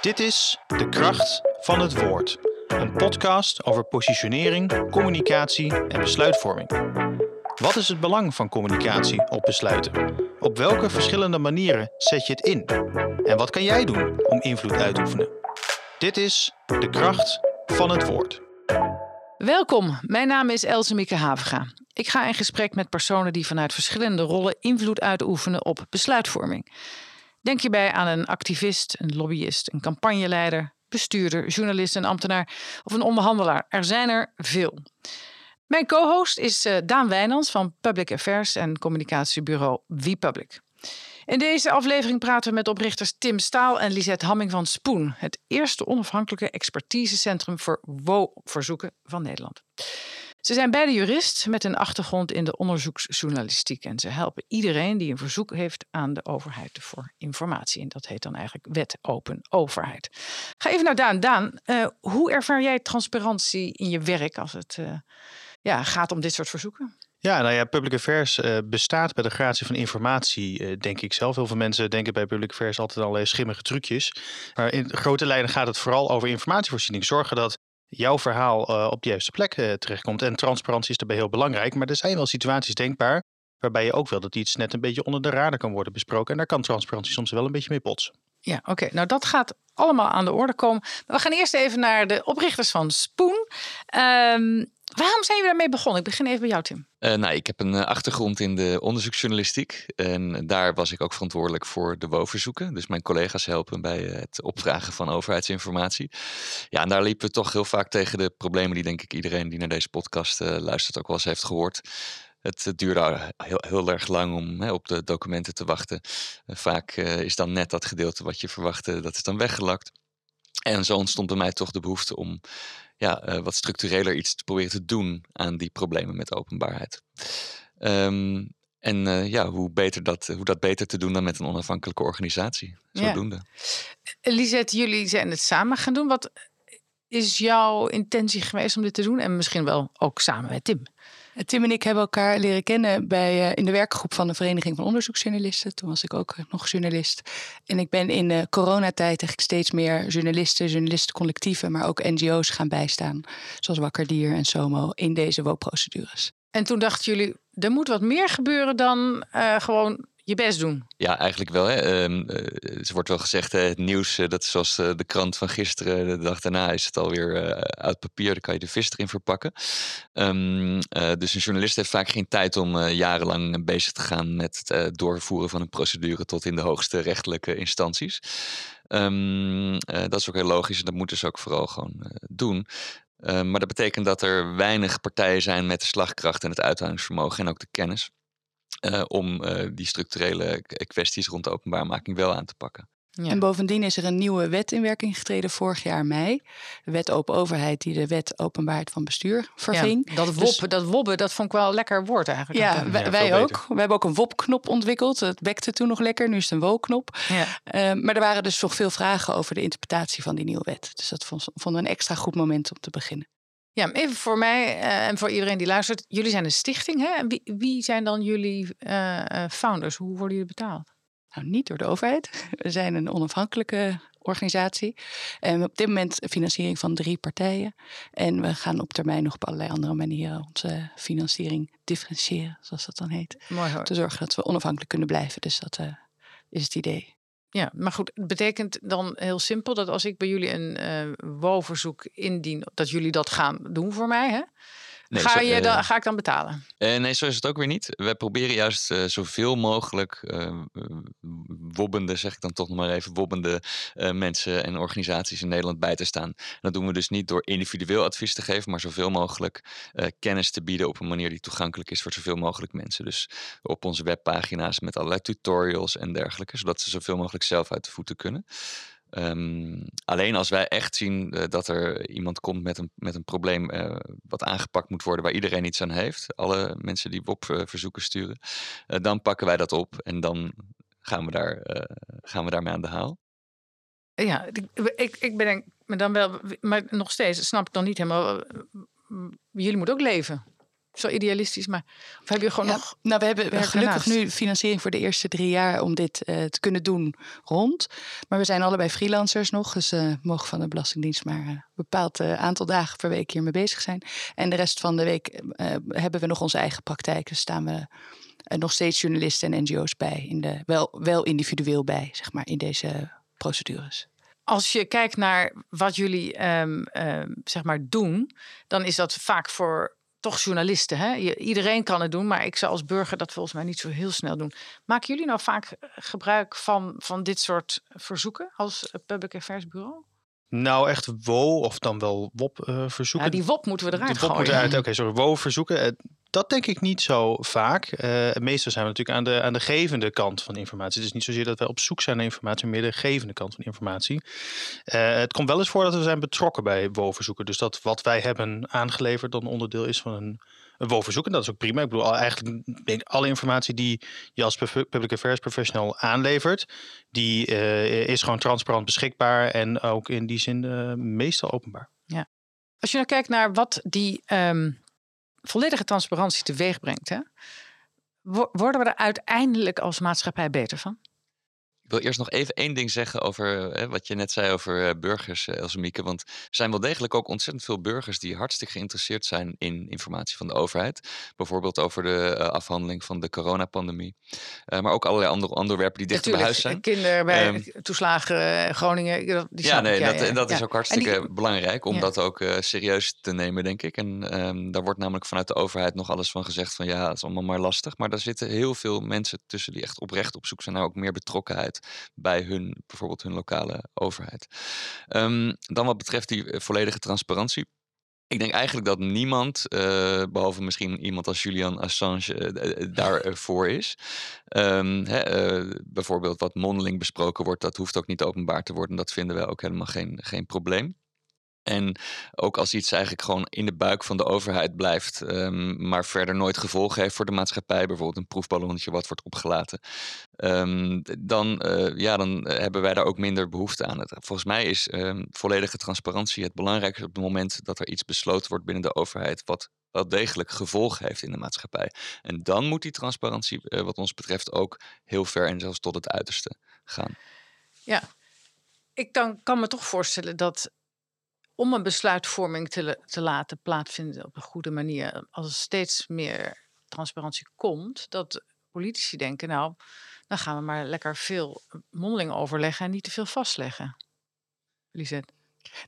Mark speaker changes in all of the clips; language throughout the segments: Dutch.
Speaker 1: Dit is De Kracht van het Woord. Een podcast over positionering, communicatie en besluitvorming. Wat is het belang van communicatie op besluiten? Op welke verschillende manieren zet je het in? En wat kan jij doen om invloed uit te oefenen? Dit is De Kracht van het Woord.
Speaker 2: Welkom, mijn naam is Else Mieke Havenga. Ik ga in gesprek met personen die vanuit verschillende rollen invloed uitoefenen op besluitvorming. Denk hierbij aan een activist, een lobbyist, een campagneleider, bestuurder, journalist, een ambtenaar of een onderhandelaar. Er zijn er veel. Mijn co-host is uh, Daan Wijnands van Public Affairs en communicatiebureau WePublic. In deze aflevering praten we met oprichters Tim Staal en Lisette Hamming van Spoen, het eerste onafhankelijke expertisecentrum voor WO-verzoeken van Nederland. Ze zijn beide jurist met een achtergrond in de onderzoeksjournalistiek. En ze helpen iedereen die een verzoek heeft aan de overheid voor informatie. En dat heet dan eigenlijk Wet Open Overheid. Ga even naar Daan. Daan, uh, hoe ervaar jij transparantie in je werk als het uh, ja, gaat om dit soort verzoeken?
Speaker 1: Ja, nou ja, public affairs uh, bestaat bij de gratie van informatie, denk ik zelf. Heel veel mensen denken bij public affairs altijd allerlei schimmige trucjes. Maar in grote lijnen gaat het vooral over informatievoorziening. Zorgen dat jouw verhaal uh, op de juiste plek terechtkomt. En transparantie is daarbij heel belangrijk. Maar er zijn wel situaties denkbaar waarbij je ook wil dat iets net een beetje onder de radar kan worden besproken. En daar kan transparantie soms wel een beetje mee botsen.
Speaker 2: Ja, oké. Nou, dat gaat allemaal aan de orde komen. We gaan eerst even naar de oprichters van Spoon. Um, Waarom zijn jullie daarmee begonnen? Ik begin even bij jou, Tim.
Speaker 3: Uh, nou, ik heb een uh, achtergrond in de onderzoeksjournalistiek. En daar was ik ook verantwoordelijk voor de WO-verzoeken. Dus mijn collega's helpen bij het opvragen van overheidsinformatie. Ja, en daar liepen we toch heel vaak tegen de problemen die denk ik iedereen die naar deze podcast luistert ook wel eens heeft gehoord. Het duurde heel, heel erg lang om hè, op de documenten te wachten. vaak is dan net dat gedeelte wat je verwachtte, dat is dan weggelakt. En zo ontstond bij mij toch de behoefte om ja, uh, wat structureler iets te proberen te doen aan die problemen met openbaarheid. Um, en uh, ja, hoe, beter dat, hoe dat beter te doen dan met een onafhankelijke organisatie. Zodoende.
Speaker 2: Ja. Lisette, jullie zijn het samen gaan doen. Wat is jouw intentie geweest om dit te doen? En misschien wel ook samen met Tim.
Speaker 4: Tim en ik hebben elkaar leren kennen bij, uh, in de werkgroep van de Vereniging van Onderzoeksjournalisten. Toen was ik ook nog journalist. En ik ben in de coronatijd eigenlijk steeds meer journalisten, journalistencollectieven, maar ook NGO's gaan bijstaan. Zoals Wakker Dier en SOMO in deze WO-procedures.
Speaker 2: En toen dachten jullie, er moet wat meer gebeuren dan gewoon je best doen.
Speaker 3: Ja, eigenlijk wel. Hè. Um, uh, er wordt wel gezegd, het nieuws, uh, dat is zoals uh, de krant van gisteren. De dag daarna is het alweer uit papier. Dan kan je de vis erin verpakken. Um, dus een journalist heeft vaak geen tijd om jarenlang bezig te gaan met het doorvoeren van een procedure tot in de hoogste rechtelijke instanties. Um, dat is ook heel logisch en dat moeten ze ook vooral gewoon doen. maar dat betekent dat er weinig partijen zijn met de slagkracht en het uithoudingsvermogen en ook de kennis. Uh, om uh, die structurele kwesties rond de openbaarmaking wel aan te pakken.
Speaker 4: Ja. En bovendien is er een nieuwe wet in werking getreden vorig jaar mei. De wet open overheid die de wet openbaarheid van bestuur verving.
Speaker 2: Ja, dat, wop, dus, dat wobben, dat vond ik wel een lekker woord eigenlijk.
Speaker 4: Ja, wij, ja, wij ook. We hebben ook een WOP-knop ontwikkeld. Het bekte toen nog lekker, nu is het een WO-knop. Ja. Uh, maar er waren dus nog veel vragen over de interpretatie van die nieuwe wet. Dus dat vonden we een extra goed moment om te beginnen.
Speaker 2: Ja, even voor mij uh, en voor iedereen die luistert. Jullie zijn een stichting, hè? Wie, wie zijn dan jullie uh, founders? Hoe worden jullie betaald?
Speaker 4: Nou, niet door de overheid. We zijn een onafhankelijke organisatie. En op dit moment financiering van drie partijen. En we gaan op termijn nog op allerlei andere manieren onze financiering differentiëren, zoals dat dan heet.
Speaker 2: Mooi hoor.
Speaker 4: Te zorgen dat we onafhankelijk kunnen blijven. Dus dat uh, is het idee.
Speaker 2: Ja, maar goed, het betekent dan heel simpel dat als ik bij jullie een uh, WO-verzoek indien, dat jullie dat gaan doen voor mij, hè? Nee, ga, je dan, ga ik dan betalen?
Speaker 3: Uh, nee, zo is het ook weer niet. We proberen juist uh, zoveel mogelijk wobbende, zeg ik dan toch nog maar even, wobbende mensen en organisaties in Nederland bij te staan. En dat doen we dus niet door individueel advies te geven, maar zoveel mogelijk kennis te bieden op een manier die toegankelijk is voor zoveel mogelijk mensen. Dus op onze webpagina's met allerlei tutorials en dergelijke, zodat ze zoveel mogelijk zelf uit de voeten kunnen. Um, alleen als wij echt zien uh, dat er iemand komt met een, met een probleem uh, wat aangepakt moet worden waar iedereen iets aan heeft, alle mensen die WOP-verzoeken uh, sturen, dan pakken wij dat op en dan gaan we, daar, gaan we daarmee aan de haal.
Speaker 2: Ja, ik, ik, ben maar dan wel, maar nog steeds snap ik dan niet helemaal. Jullie moeten ook leven. Zo idealistisch, maar of heb je gewoon
Speaker 4: Ja,
Speaker 2: nog...
Speaker 4: nou, we hebben
Speaker 2: werk
Speaker 4: gelukkig
Speaker 2: ernaast?
Speaker 4: nu financiering voor de eerste drie jaar om dit eh, te kunnen doen rond. Maar we zijn allebei freelancers nog, dus eh mogen van de Belastingdienst maar een bepaald eh, aantal dagen per week hiermee bezig zijn. En de rest van de week hebben we nog onze eigen praktijk. Dus staan we nog steeds journalisten en NGO's bij, in de, wel, wel individueel bij, zeg maar, in deze procedures.
Speaker 2: Als je kijkt naar wat jullie ehm, ehm, zeg maar doen, dan is dat vaak voor toch journalisten. Hè? Iedereen kan het doen, maar ik zou als burger dat volgens mij niet zo heel snel doen. Maken jullie nou vaak eh, gebruik van, van dit soort verzoeken als eh, Public Affairs Bureau?
Speaker 1: Nou, echt WO of dan wel WOP-verzoeken.
Speaker 2: Ja, die WOP moeten we eruit
Speaker 1: De WOP
Speaker 2: gooien.
Speaker 1: moet eruit. Oké, sorry. WO-verzoeken. Dat denk ik niet zo vaak. Eh meestal zijn we natuurlijk aan de, aan de gevende kant van informatie. Het is niet zozeer dat wij op zoek zijn naar informatie, maar meer de gevende kant van informatie. Eh, het komt wel eens voor dat we zijn betrokken bij WO-verzoeken. Dus dat wat wij hebben aangeleverd dan onderdeel is van een, een. En dat is ook prima. Ik bedoel, eigenlijk denk alle informatie die je als pub- public affairs professional aanlevert, die eh, is gewoon transparant beschikbaar en ook in die zin meestal openbaar.
Speaker 2: Als je nou kijkt naar wat die ehm, volledige transparantie teweeg brengt, hè, wo- worden we er uiteindelijk als maatschappij beter van?
Speaker 3: Ik wil eerst nog even één ding zeggen over eh, wat je net zei over eh, burgers, eh, Elsemieke. Want er zijn wel degelijk ook ontzettend veel burgers die hartstikke geïnteresseerd zijn in informatie van de overheid. Bijvoorbeeld over de afhandeling van de coronapandemie. Maar ook allerlei andere onderwerpen die dichter bij huis zijn.
Speaker 2: Kinderen bij toeslagen, Groningen. Die
Speaker 3: Ja,
Speaker 2: ik,
Speaker 3: nee, dat, dat is ook hartstikke
Speaker 2: die-
Speaker 3: belangrijk om dat ook serieus te nemen, denk ik. En ehm, daar wordt namelijk vanuit de overheid nog alles van gezegd van ja, het is allemaal maar lastig. Maar daar zitten heel veel mensen tussen die echt oprecht op zoek zijn naar ook meer betrokkenheid bij hun, bijvoorbeeld hun lokale overheid. Ehm, dan wat betreft die eh, volledige transparantie. Ik denk eigenlijk dat niemand, eh, behalve misschien iemand als Julian Assange, eh, eh, daarvoor is. Ehm, hè, bijvoorbeeld wat mondeling besproken wordt, dat hoeft ook niet openbaar te worden. Dat vinden wij ook helemaal geen, geen probleem. En ook als iets eigenlijk gewoon in de buik van de overheid blijft, ehm, maar verder nooit gevolgen heeft voor de maatschappij, bijvoorbeeld een proefballonnetje wat wordt opgelaten, ehm, dan, eh, ja, dan eh, hebben wij daar ook minder behoefte aan. Volgens mij is ehm, volledige transparantie het belangrijkste op het moment dat er iets besloten wordt binnen de overheid, wat wel degelijk gevolgen heeft in de maatschappij. En dan moet die transparantie, eh, wat ons betreft, ook heel ver en zelfs tot het uiterste gaan.
Speaker 2: Ja, ik dan, kan me toch voorstellen dat om een besluitvorming te, te laten plaatsvinden op een goede manier, als er steeds meer transparantie komt, dat politici denken, nou, dan gaan we maar lekker veel mondeling overleggen en niet te veel vastleggen. Lisette.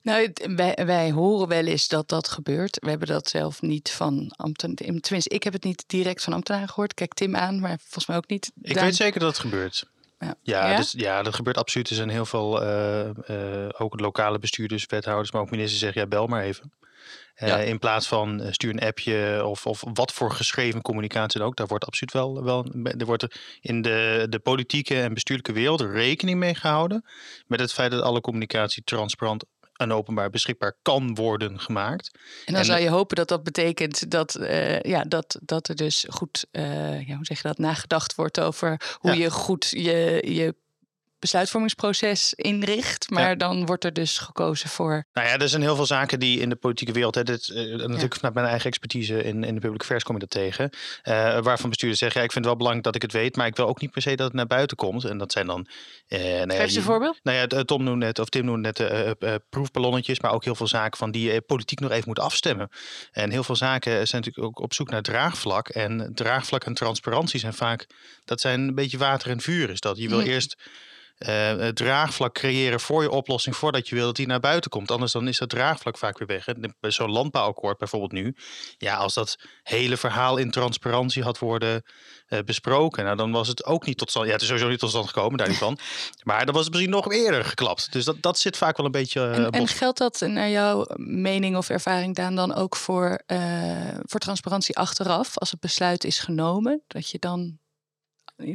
Speaker 4: Nou, wij, wij horen wel eens dat dat gebeurt. We hebben dat zelf niet van ambtenaren. Tenminste, ik heb het niet direct van ambtenaren gehoord. Kijk Tim aan, maar volgens mij ook niet.
Speaker 1: Ik
Speaker 4: Daan.
Speaker 1: weet zeker dat het gebeurt.
Speaker 4: Ja.
Speaker 1: Ja,
Speaker 2: Ja?
Speaker 1: Dus, ja, dat gebeurt absoluut. Er zijn heel veel, eh, eh, ook lokale bestuurders, wethouders, maar ook ministers zeggen, ja, bel maar even. Eh,
Speaker 3: Ja.
Speaker 1: In plaats van stuur een appje of, of wat voor geschreven communicatie dan ook. Daar wordt absoluut wel, wel er wordt er in de, de politieke en bestuurlijke wereld rekening mee gehouden. Met het feit dat alle communicatie transparant en openbaar beschikbaar kan worden gemaakt.
Speaker 4: En dan
Speaker 1: En-
Speaker 4: zou je hopen dat dat betekent dat, eh, ja, dat, dat er dus goed, eh, ja, hoe zeg je dat, nagedacht wordt over hoe
Speaker 1: Ja.
Speaker 4: je goed je, je besluitvormingsproces inricht. Maar dan wordt er dus gekozen voor.
Speaker 1: Nou ja, er zijn heel veel zaken die in de politieke wereld, hè, dit, eh, natuurlijk vanuit mijn eigen expertise in, in de public affairs kom je dat tegen, eh, waarvan bestuurders zeggen, ja, ik vind het wel belangrijk dat ik het weet, maar ik wil ook niet per se dat het naar buiten komt. En dat zijn dan... nou ja,
Speaker 2: Geef eens een
Speaker 1: je-
Speaker 2: voorbeeld.
Speaker 1: Nou ja, Tom noemde net, of Tim noemde net proefballonnetjes, maar ook heel veel zaken van die je politiek nog even moet afstemmen. En heel veel zaken zijn natuurlijk ook op zoek naar draagvlak. En draagvlak en transparantie zijn vaak, dat zijn een beetje water en vuur is dat. Je wil
Speaker 4: Mm.
Speaker 1: eerst eh, het draagvlak creëren voor je oplossing voordat je wil dat die naar buiten komt. Anders dan is dat draagvlak vaak weer weg. zo'n landbouwakkoord bijvoorbeeld nu. Ja, als dat hele verhaal in transparantie had worden eh, besproken, nou, dan was het ook niet tot stand. Ja, het is sowieso niet tot stand gekomen, daar niet van. Maar dan was het misschien nog eerder geklapt. Dus dat, dat zit vaak wel een beetje. eh,
Speaker 4: En, geldt dat naar jouw mening of ervaring, Daan, dan ook voor, voor transparantie achteraf? Als het besluit is genomen, dat je dan.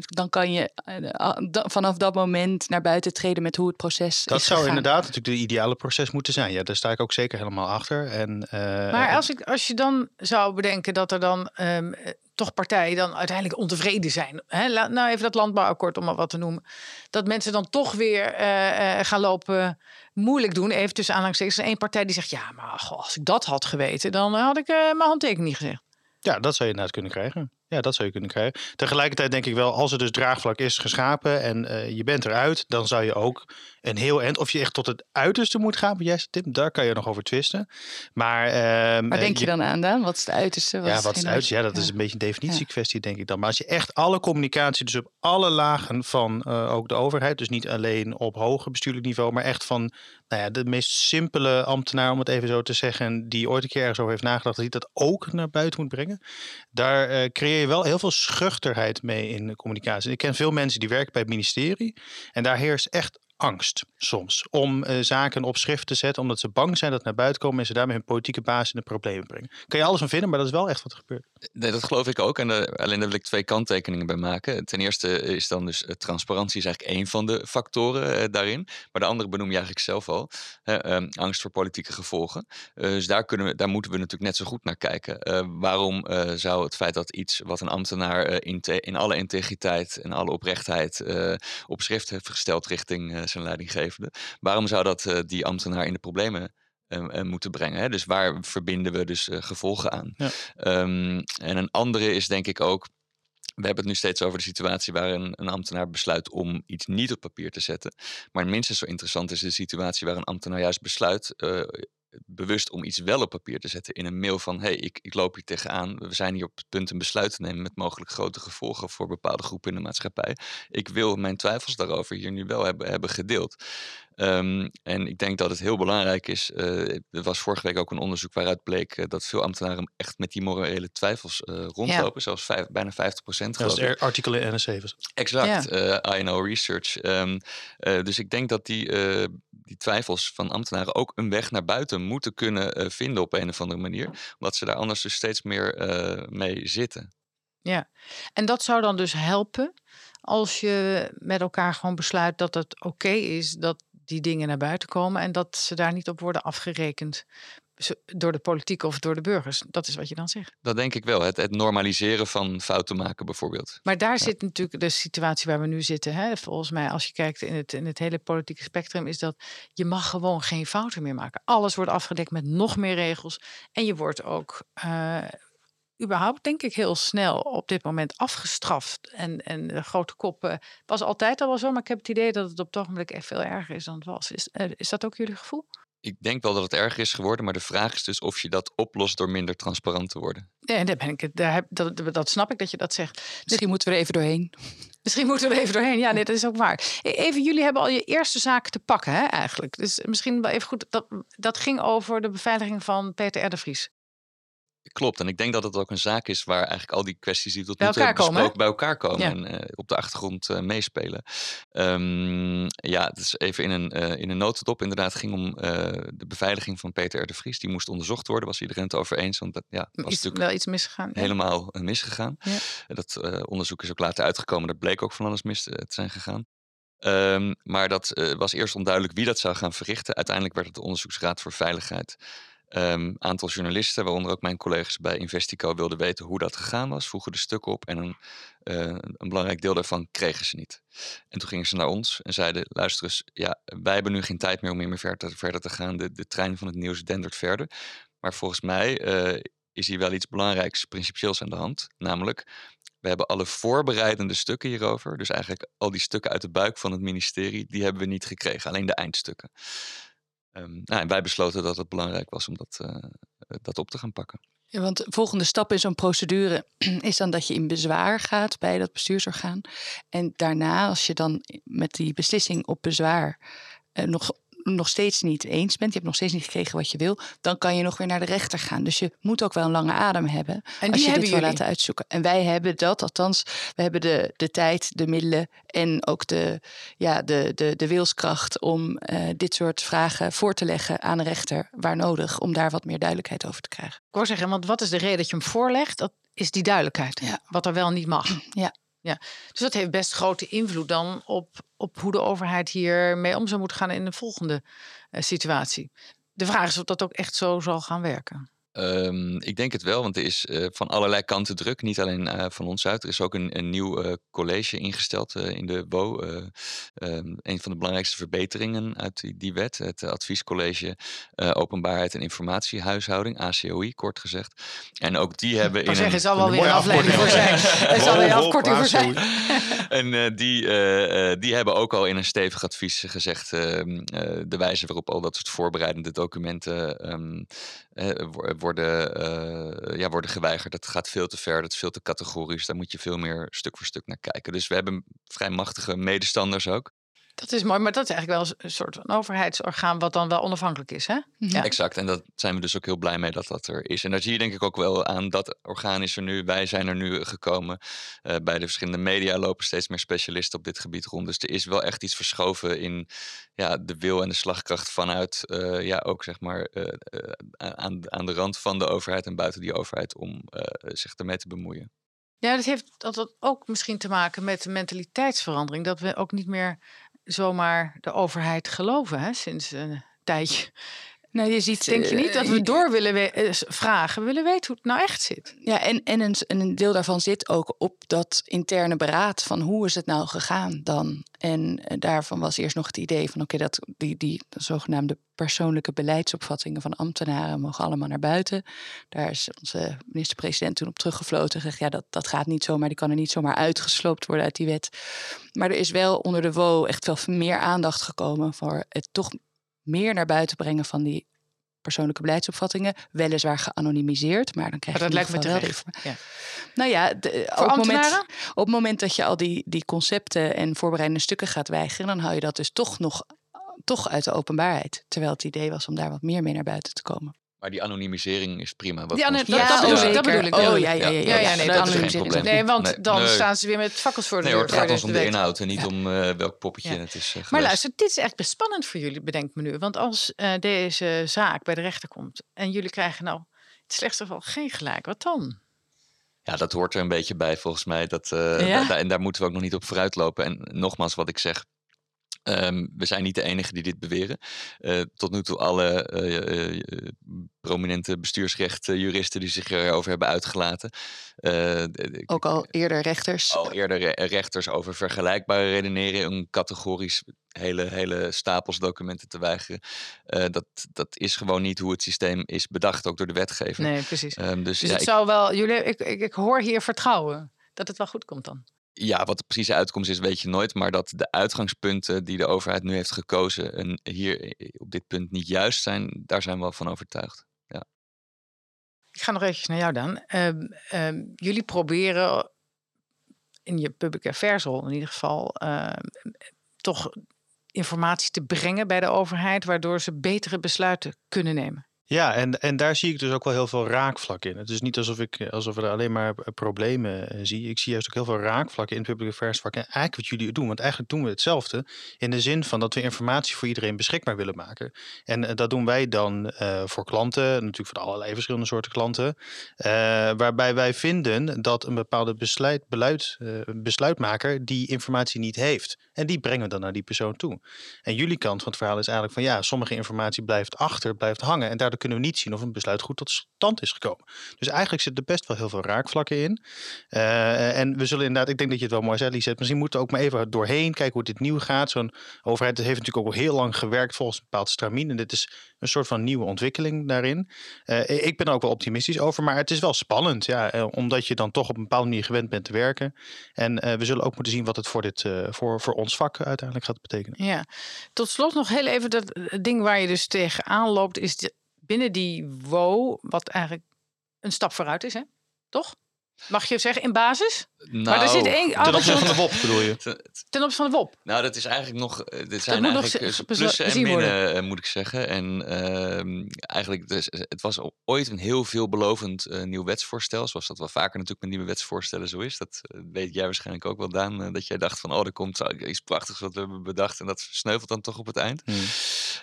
Speaker 4: Dan kan je eh, vanaf dat moment naar buiten treden met hoe het proces
Speaker 1: Dat
Speaker 4: is
Speaker 1: zou
Speaker 4: gegaan.
Speaker 1: inderdaad natuurlijk de ideale proces moeten zijn. Ja, daar sta ik ook zeker helemaal achter. En, eh,
Speaker 2: Maar als, ik, als je dan zou bedenken dat er dan ehm, eh, toch partijen dan uiteindelijk ontevreden zijn. Hè? Laat nou even dat landbouwakkoord om maar wat te noemen. Dat mensen dan toch weer eh, eh, gaan lopen moeilijk doen. Even tussen aanhalingstekens. Eén partij die zegt, ja, maar goh, als ik dat had geweten, dan had ik eh, mijn handtekening niet gezegd.
Speaker 1: Ja, dat zou je inderdaad kunnen krijgen. Ja, dat zou je kunnen krijgen. Tegelijkertijd denk ik wel, als er dus draagvlak is geschapen en uh, je bent eruit, dan zou je ook een heel eind, of je echt tot het uiterste moet gaan, jij Tim, daar kan je nog over twisten. Maar, uh,
Speaker 4: maar denk je, dan aan dan? Wat is het uiterste?
Speaker 1: Wat ja, wat is het uiterste? Ja, dat is een beetje een definitiekwestie, denk ik dan. Maar als je echt alle communicatie, dus op alle lagen van uh, ook de overheid, dus niet alleen op hoger bestuurlijk niveau, maar echt van nou ja, de meest simpele ambtenaar, om het even zo te zeggen, die ooit een keer ergens over heeft nagedacht, dat hij dat ook naar buiten moet brengen. Daar uh, je wel heel veel schuchterheid mee in de communicatie. Ik ken veel mensen die werken bij het ministerie en daar heerst echt angst soms om uh, zaken op schrift te zetten, omdat ze bang zijn dat naar buiten komen en ze daarmee hun politieke baas in de problemen brengen. Kan je alles van vinden, maar dat is wel echt wat er gebeurt.
Speaker 3: Nee, dat geloof ik ook. En uh, alleen daar wil ik twee kanttekeningen bij maken. Ten eerste is dan dus transparantie is eigenlijk één van de factoren daarin. Maar de andere benoem je eigenlijk zelf al. Ehm, angst voor politieke gevolgen. dus daar, kunnen we, daar moeten we natuurlijk net zo goed naar kijken. waarom zou het feit dat iets wat een ambtenaar in, in alle integriteit en alle oprechtheid op schrift heeft gesteld richting zijn leidinggevende. Waarom zou dat uh, die ambtenaar in de problemen uh, moeten brengen? Hè? Dus waar verbinden we dus gevolgen aan? Ja. Um, en een andere is denk ik ook. We hebben het nu steeds over de situatie waar een, een, ambtenaar besluit om iets niet op papier te zetten. Maar minstens zo interessant is de situatie waar een ambtenaar juist besluit uh, bewust om iets wel op papier te zetten in een mail van hey, ik, ik loop hier tegenaan. We zijn hier op het punt een besluit te nemen met mogelijk grote gevolgen voor bepaalde groepen in de maatschappij. Ik wil mijn twijfels daarover hier nu wel hebben, hebben gedeeld. Um, en ik denk dat het heel belangrijk is. Uh, er was vorige week ook een onderzoek waaruit bleek uh, dat veel ambtenaren echt met die morele twijfels uh, rondlopen. Ja. Zelfs vijf, bijna 50 procent.
Speaker 1: Dat is artikelen in NRC.
Speaker 3: Exact, ja. INO Research. Um, dus ik denk dat die, die twijfels van ambtenaren ook een weg naar buiten moeten kunnen vinden op een of andere manier. Omdat ze daar anders dus steeds meer mee zitten.
Speaker 2: Ja, en dat zou dan dus helpen als je met elkaar gewoon besluit dat het oké is dat die dingen naar buiten komen en dat ze daar niet op worden afgerekend door de politiek of door de burgers. Dat is wat je dan zegt.
Speaker 3: Dat denk ik wel. Het, het normaliseren van fouten maken bijvoorbeeld.
Speaker 2: Maar daar zit natuurlijk de situatie waar we nu zitten. Hè? Volgens mij, als je kijkt in het, in het hele politieke spectrum, is dat je mag gewoon geen fouten meer maken. Alles wordt afgedekt met nog meer regels. En je wordt ook uh, überhaupt denk ik heel snel op dit moment afgestraft. En, en de grote koppen was altijd al wel zo, maar ik heb het idee dat het op het ogenblik echt veel erger is dan het was. Is, uh, is dat ook jullie gevoel?
Speaker 3: Ik denk wel dat het erger is geworden, maar de vraag is dus of je dat oplost door minder transparant te worden.
Speaker 2: Ja, daar ben ik, daar heb, dat, dat snap ik dat je dat zegt.
Speaker 4: Misschien moeten we er even doorheen.
Speaker 2: Misschien moeten we er even doorheen. Ja, nee, dat is ook waar. E, even, jullie hebben al je eerste zaken te pakken, hè, eigenlijk. Dus misschien wel even goed. Dat, dat ging over de beveiliging van Peter R. de Vries.
Speaker 3: Klopt, en ik denk dat het ook een zaak is waar eigenlijk al die kwesties die tot nu toe hebben besproken bij elkaar komen en uh, op de achtergrond uh, meespelen. Um, ja, het is even in een, uh, in een notendop inderdaad. Ging om de beveiliging van Peter R. de Vries. Die moest onderzocht worden, was iedereen het over eens. Want dat ja, was
Speaker 2: is natuurlijk wel iets misgegaan.
Speaker 3: Helemaal misgegaan. Ja. Dat onderzoek is ook later uitgekomen. Dat bleek ook van alles mis te zijn gegaan. Um, maar dat was eerst onduidelijk wie dat zou gaan verrichten. Uiteindelijk werd het de Onderzoeksraad voor Veiligheid um, aantal journalisten, waaronder ook mijn collega's bij Investico, wilden weten hoe dat gegaan was, vroegen de stukken op en een, uh, een belangrijk deel daarvan kregen ze niet. En toen gingen ze naar ons en zeiden: luister eens, ja, wij hebben nu geen tijd meer om meer verder, verder te gaan. De, de trein van het nieuws dendert verder. Maar volgens mij uh, is hier wel iets belangrijks, principieels aan de hand. Namelijk, we hebben alle voorbereidende stukken hierover, dus eigenlijk al die stukken uit de buik van het ministerie, die hebben we niet gekregen, alleen de eindstukken. Um, nou, en wij besloten dat het belangrijk was om dat, uh, dat op te gaan pakken.
Speaker 4: Ja, want de volgende stap in zo'n procedure is dan dat je in bezwaar gaat bij dat bestuursorgaan. En daarna, als je dan met die beslissing op bezwaar uh, nog nog steeds niet eens bent, je hebt nog steeds niet gekregen wat je wil, dan kan je nog weer naar de rechter gaan. Dus je moet ook wel een lange adem hebben en als je dit wil laten uitzoeken. En wij hebben dat, althans, we hebben de, de tijd, de middelen en ook de, ja, de, de, de wilskracht om uh, dit soort vragen voor te leggen aan de rechter waar nodig, om daar wat meer duidelijkheid over te krijgen.
Speaker 2: Ik wou zeggen, want wat is de reden dat je hem voorlegt? Dat is die duidelijkheid. Ja. Wat er wel niet mag.
Speaker 4: Ja.
Speaker 2: Ja, dus dat heeft best grote invloed dan op, op hoe de overheid hiermee om zou moeten gaan in de volgende uh, situatie. De vraag is of dat ook echt zo zal gaan werken.
Speaker 3: Um, ik denk het wel, want er is uh, van allerlei kanten druk. Niet alleen uh, van ons uit. Er is ook een, een nieuw uh, college ingesteld in de WO. Um, een van de belangrijkste verbeteringen uit die, die wet. Het adviescollege Openbaarheid en Informatiehuishouding, ACOI, kort gezegd. En ook die hebben.
Speaker 2: in zeggen, een, zal wel weer een afleiding voor zijn. Er zal weer afkorting voor zijn.
Speaker 3: en die, die hebben ook al in een stevig advies gezegd. Ehm, de wijze waarop al dat soort voorbereidende documenten um, worden, uh, ja, worden geweigerd. Dat gaat veel te ver, dat is veel te categorisch. Daar moet je veel meer stuk voor stuk naar kijken. Dus we hebben vrij machtige medestanders ook.
Speaker 2: Dat is mooi, maar dat is eigenlijk wel een soort van overheidsorgaan wat dan wel onafhankelijk is, hè?
Speaker 3: Ja. Exact, en daar zijn we dus ook heel blij mee dat dat er is. En daar zie je denk ik ook wel aan dat orgaan is er nu. Wij zijn er nu gekomen. Uh, bij de verschillende media lopen steeds meer specialisten op dit gebied rond. Dus er is wel echt iets verschoven in ja, de wil en de slagkracht vanuit, uh, ja, ook zeg maar uh, aan, aan de rand van de overheid en buiten die overheid om zich ermee te bemoeien.
Speaker 2: Ja, dat heeft dat ook misschien te maken met de mentaliteitsverandering. Dat we ook niet meer zomaar de overheid geloven hè, sinds een tijdje. Nou, je ziet, denk je niet dat we eh, door willen eh, vragen? We willen weten hoe het nou echt zit.
Speaker 4: Ja, en, en een, een deel daarvan zit ook op dat interne beraad van hoe is het nou gegaan dan? En eh, daarvan was eerst nog het idee van oké, dat die, die zogenaamde persoonlijke beleidsopvattingen van ambtenaren mogen allemaal naar buiten. Daar is onze minister-president toen op teruggefloten. Gezegd, ja, dat, dat gaat niet zomaar, die kan er niet zomaar uitgesloopt worden uit die wet. Maar er is wel onder de WO echt wel meer aandacht gekomen voor het toch meer naar buiten brengen van die persoonlijke beleidsopvattingen. Weliswaar geanonimiseerd, maar dan krijg je
Speaker 2: dat lijkt me wel
Speaker 4: Ja. Nou ja, de, op, het moment, op het moment dat je al die, die concepten en voorbereidende stukken gaat weigeren, dan hou je dat dus toch nog toch uit de openbaarheid. Terwijl het idee was om daar wat meer mee naar buiten te komen.
Speaker 3: Maar die anonimisering is prima. Wat
Speaker 2: ja, dat, dat, bedoel, dat, bedoel ik.
Speaker 4: Oh, ja, ja, ja. ja, ja
Speaker 2: nee, dat, is geen probleem. Nee, want dan staan ze weer met fakkels voor de
Speaker 3: deur. Nee, het gaat ons om de inhoud en niet om uh, welk poppetje het is uh,
Speaker 2: Maar luister, dit is echt best spannend voor jullie, bedenk me nu. Want als uh, deze zaak bij de rechter komt en jullie krijgen nou in het slechtste geval geen gelijk, wat dan?
Speaker 3: Ja, dat hoort er een beetje bij volgens mij. Dat, da en daar moeten we ook nog niet op vooruitlopen. En nogmaals, wat ik zeg, Um, we zijn niet de enige die dit beweren. Uh, tot nu toe alle uh, uh, prominente bestuursrechtjuristen die zich erover hebben uitgelaten.
Speaker 4: Ook al eerder rechters.
Speaker 3: Al eerder rechters over vergelijkbare redeneren, een categorisch hele, hele stapels documenten te weigeren. dat, dat is gewoon niet hoe het systeem is bedacht, ook door de wetgever.
Speaker 2: Nee, precies. Um, dus, dus ja, het ik, zou wel, jullie, ik, ik, ik hoor hier vertrouwen dat het wel goed komt dan.
Speaker 3: Ja, wat de precieze uitkomst is, weet je nooit. Maar dat de uitgangspunten die de overheid nu heeft gekozen en hier op dit punt niet juist zijn, daar zijn we wel van overtuigd. Ja.
Speaker 2: Ik ga nog eventjes naar jou dan. Um, um, jullie proberen in je public affairs in ieder geval uh, toch informatie te brengen bij de overheid, waardoor ze betere besluiten kunnen nemen.
Speaker 1: Ja, en, en daar zie ik dus ook wel heel veel raakvlakken in. Het is niet alsof, ik, alsof we er alleen maar problemen uh, zie. Ik zie juist ook heel veel raakvlakken in het public affairs vak. En eigenlijk wat jullie doen, want eigenlijk doen we hetzelfde. In de zin van dat we informatie voor iedereen beschikbaar willen maken. En dat doen wij dan voor klanten, natuurlijk voor allerlei verschillende soorten klanten. waarbij wij vinden dat een bepaalde besluit, besluitmaker die informatie niet heeft. En die brengen we dan naar die persoon toe. En jullie kant van het verhaal is eigenlijk van ja, sommige informatie blijft achter, blijft hangen. En daardoor kunnen we niet zien of een besluit goed tot stand is gekomen. Dus eigenlijk zitten er best wel heel veel raakvlakken in. Uh, en we zullen inderdaad, ik denk dat je het wel mooi zei, Lisette, misschien moeten we ook maar even doorheen kijken hoe dit nieuw gaat. Zo'n overheid heeft natuurlijk ook al heel lang gewerkt volgens een bepaald stramien. En dit is een soort van nieuwe ontwikkeling daarin. Uh, ik ben ook wel optimistisch over, maar het is wel spannend, ja, uh, omdat je dan toch op een bepaalde manier gewend bent te werken. En we zullen ook moeten zien wat het voor, dit, voor, voor ons vak uiteindelijk gaat betekenen.
Speaker 2: Ja, tot slot nog heel even dat ding waar je dus tegenaan loopt, is de binnen die WO, wat eigenlijk een stap vooruit is, hè? toch? Mag je zeggen in basis?
Speaker 3: Nou, maar er zit één.
Speaker 1: Ten opzichte van de WOP bedoel je?
Speaker 2: Ten opzichte van de WOP.
Speaker 3: Nou, dat is eigenlijk nog. Eh, dit zijn eigenlijk nog eh, plussen en minnen, eh, moet ik zeggen. En uh, eigenlijk, dus, het was ooit een heel veelbelovend uh, nieuw wetsvoorstel. Zoals dat wel vaker natuurlijk met nieuwe wetsvoorstellen zo is. Dat weet jij waarschijnlijk ook wel, Daan. dat jij dacht van, oh, er komt iets prachtigs wat we hebben bedacht. En dat sneuvelt dan toch op het eind. Hmm.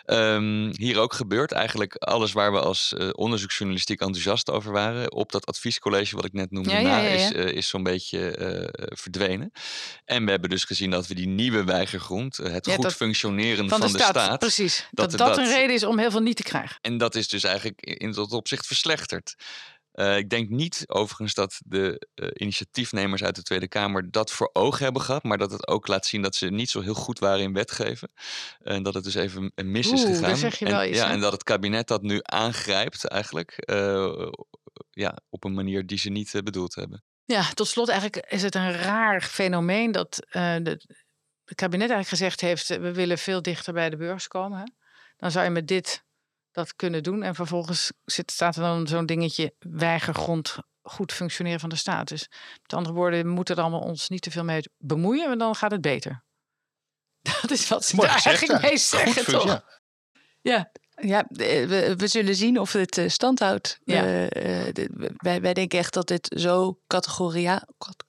Speaker 3: Ehm, hier ook gebeurt eigenlijk alles waar we als uh, onderzoeksjournalistiek enthousiast over waren. Op dat adviescollege wat ik net noemde,
Speaker 2: Ja,
Speaker 3: na,
Speaker 2: ja, ja.
Speaker 3: is, eh, is zo'n beetje eh, verdwenen. En we hebben dus gezien dat we die nieuwe weigergrond, eh, het goed
Speaker 2: dat-
Speaker 3: functioneren
Speaker 2: Van,
Speaker 3: van,
Speaker 2: de, staat,
Speaker 3: staat,
Speaker 2: precies.
Speaker 3: dat-
Speaker 2: Dat dat,
Speaker 3: dat-
Speaker 2: een reden is om heel veel niet te krijgen.
Speaker 3: En dat is dus eigenlijk in dat opzicht verslechterd. Eh, ik denk niet overigens dat de eh, initiatiefnemers uit de Tweede Kamer dat voor ogen hebben gehad, maar dat het ook laat zien dat ze niet zo heel goed waren in wetgeven. En dat het dus even een mis is
Speaker 2: Oeh,
Speaker 3: gegaan.
Speaker 2: zeg je
Speaker 3: en,
Speaker 2: wel iets,
Speaker 3: ja,
Speaker 2: hè?
Speaker 3: en dat het kabinet dat nu aangrijpt eigenlijk eh, ja, op een manier die ze niet eh, bedoeld hebben.
Speaker 2: Ja, tot slot eigenlijk is het een raar fenomeen dat eh, de, het kabinet eigenlijk gezegd heeft... eh, we willen veel dichter bij de burgers komen. Hè? Dan zou je met dit dat kunnen doen. En vervolgens zit, staat er dan zo'n dingetje weigergrond goed functioneren van de staat. Dus met andere woorden, we moeten er allemaal ons niet te veel mee bemoeien... want dan gaat het beter. Dat is wat ze
Speaker 1: Mooi
Speaker 2: daar
Speaker 1: gezegd,
Speaker 2: eigenlijk
Speaker 1: ja.
Speaker 2: mee zeggen,
Speaker 1: Goed,
Speaker 2: toch?
Speaker 1: ja.
Speaker 2: Ja.
Speaker 4: Ja, eh, we, we zullen zien of het eh, stand houdt.
Speaker 2: Ja.
Speaker 4: Eh, eh, wij, wij denken echt dat dit zo categoria, cat-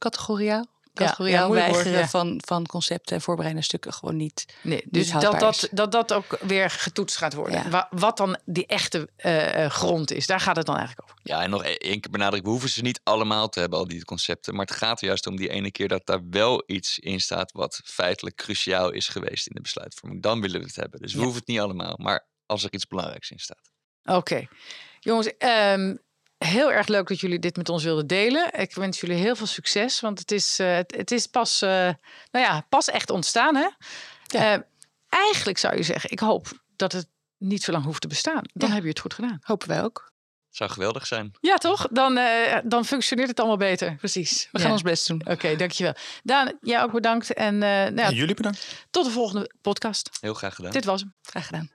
Speaker 4: categoriaal,
Speaker 2: ja,
Speaker 4: weigeren
Speaker 2: ja.
Speaker 4: van, van concepten en voorbereidende stukken gewoon niet.
Speaker 2: Nee, dus dat dat, dat dat ook weer getoetst gaat worden. Wa- Wat dan die echte eh, eh, grond is, daar gaat het dan eigenlijk over.
Speaker 3: Ja, en nog e- één keer benadrukken, we hoeven ze niet allemaal te hebben, al die concepten. Maar het gaat er juist om die ene keer dat daar wel iets in staat wat feitelijk cruciaal is geweest in de besluitvorming. Dan willen we het hebben. Dus we
Speaker 2: Ja.
Speaker 3: hoeven het niet allemaal, maar als er iets belangrijks in staat.
Speaker 2: Oké. Jongens, ehm, heel erg leuk dat jullie dit met ons wilden delen. Ik wens jullie heel veel succes, want het is, eh, het, het is pas, eh, nou ja, pas echt ontstaan. Hè?
Speaker 4: Ja.
Speaker 2: Eh, eigenlijk zou je zeggen, ik hoop dat het niet zo lang hoeft te bestaan. Dan
Speaker 4: Ja.
Speaker 2: heb je het goed gedaan.
Speaker 4: Hopen wij ook.
Speaker 3: Het zou geweldig zijn.
Speaker 2: Ja, toch? Dan, eh, dan functioneert het allemaal beter.
Speaker 4: Precies. We
Speaker 2: Ja.
Speaker 4: gaan ons best doen.
Speaker 2: Oké, dankjewel. Daan, jij ook bedankt. En eh, nou ja,
Speaker 1: En jullie bedankt.
Speaker 2: tot de volgende podcast.
Speaker 3: Heel graag gedaan.
Speaker 2: Dit was hem.
Speaker 4: Graag gedaan.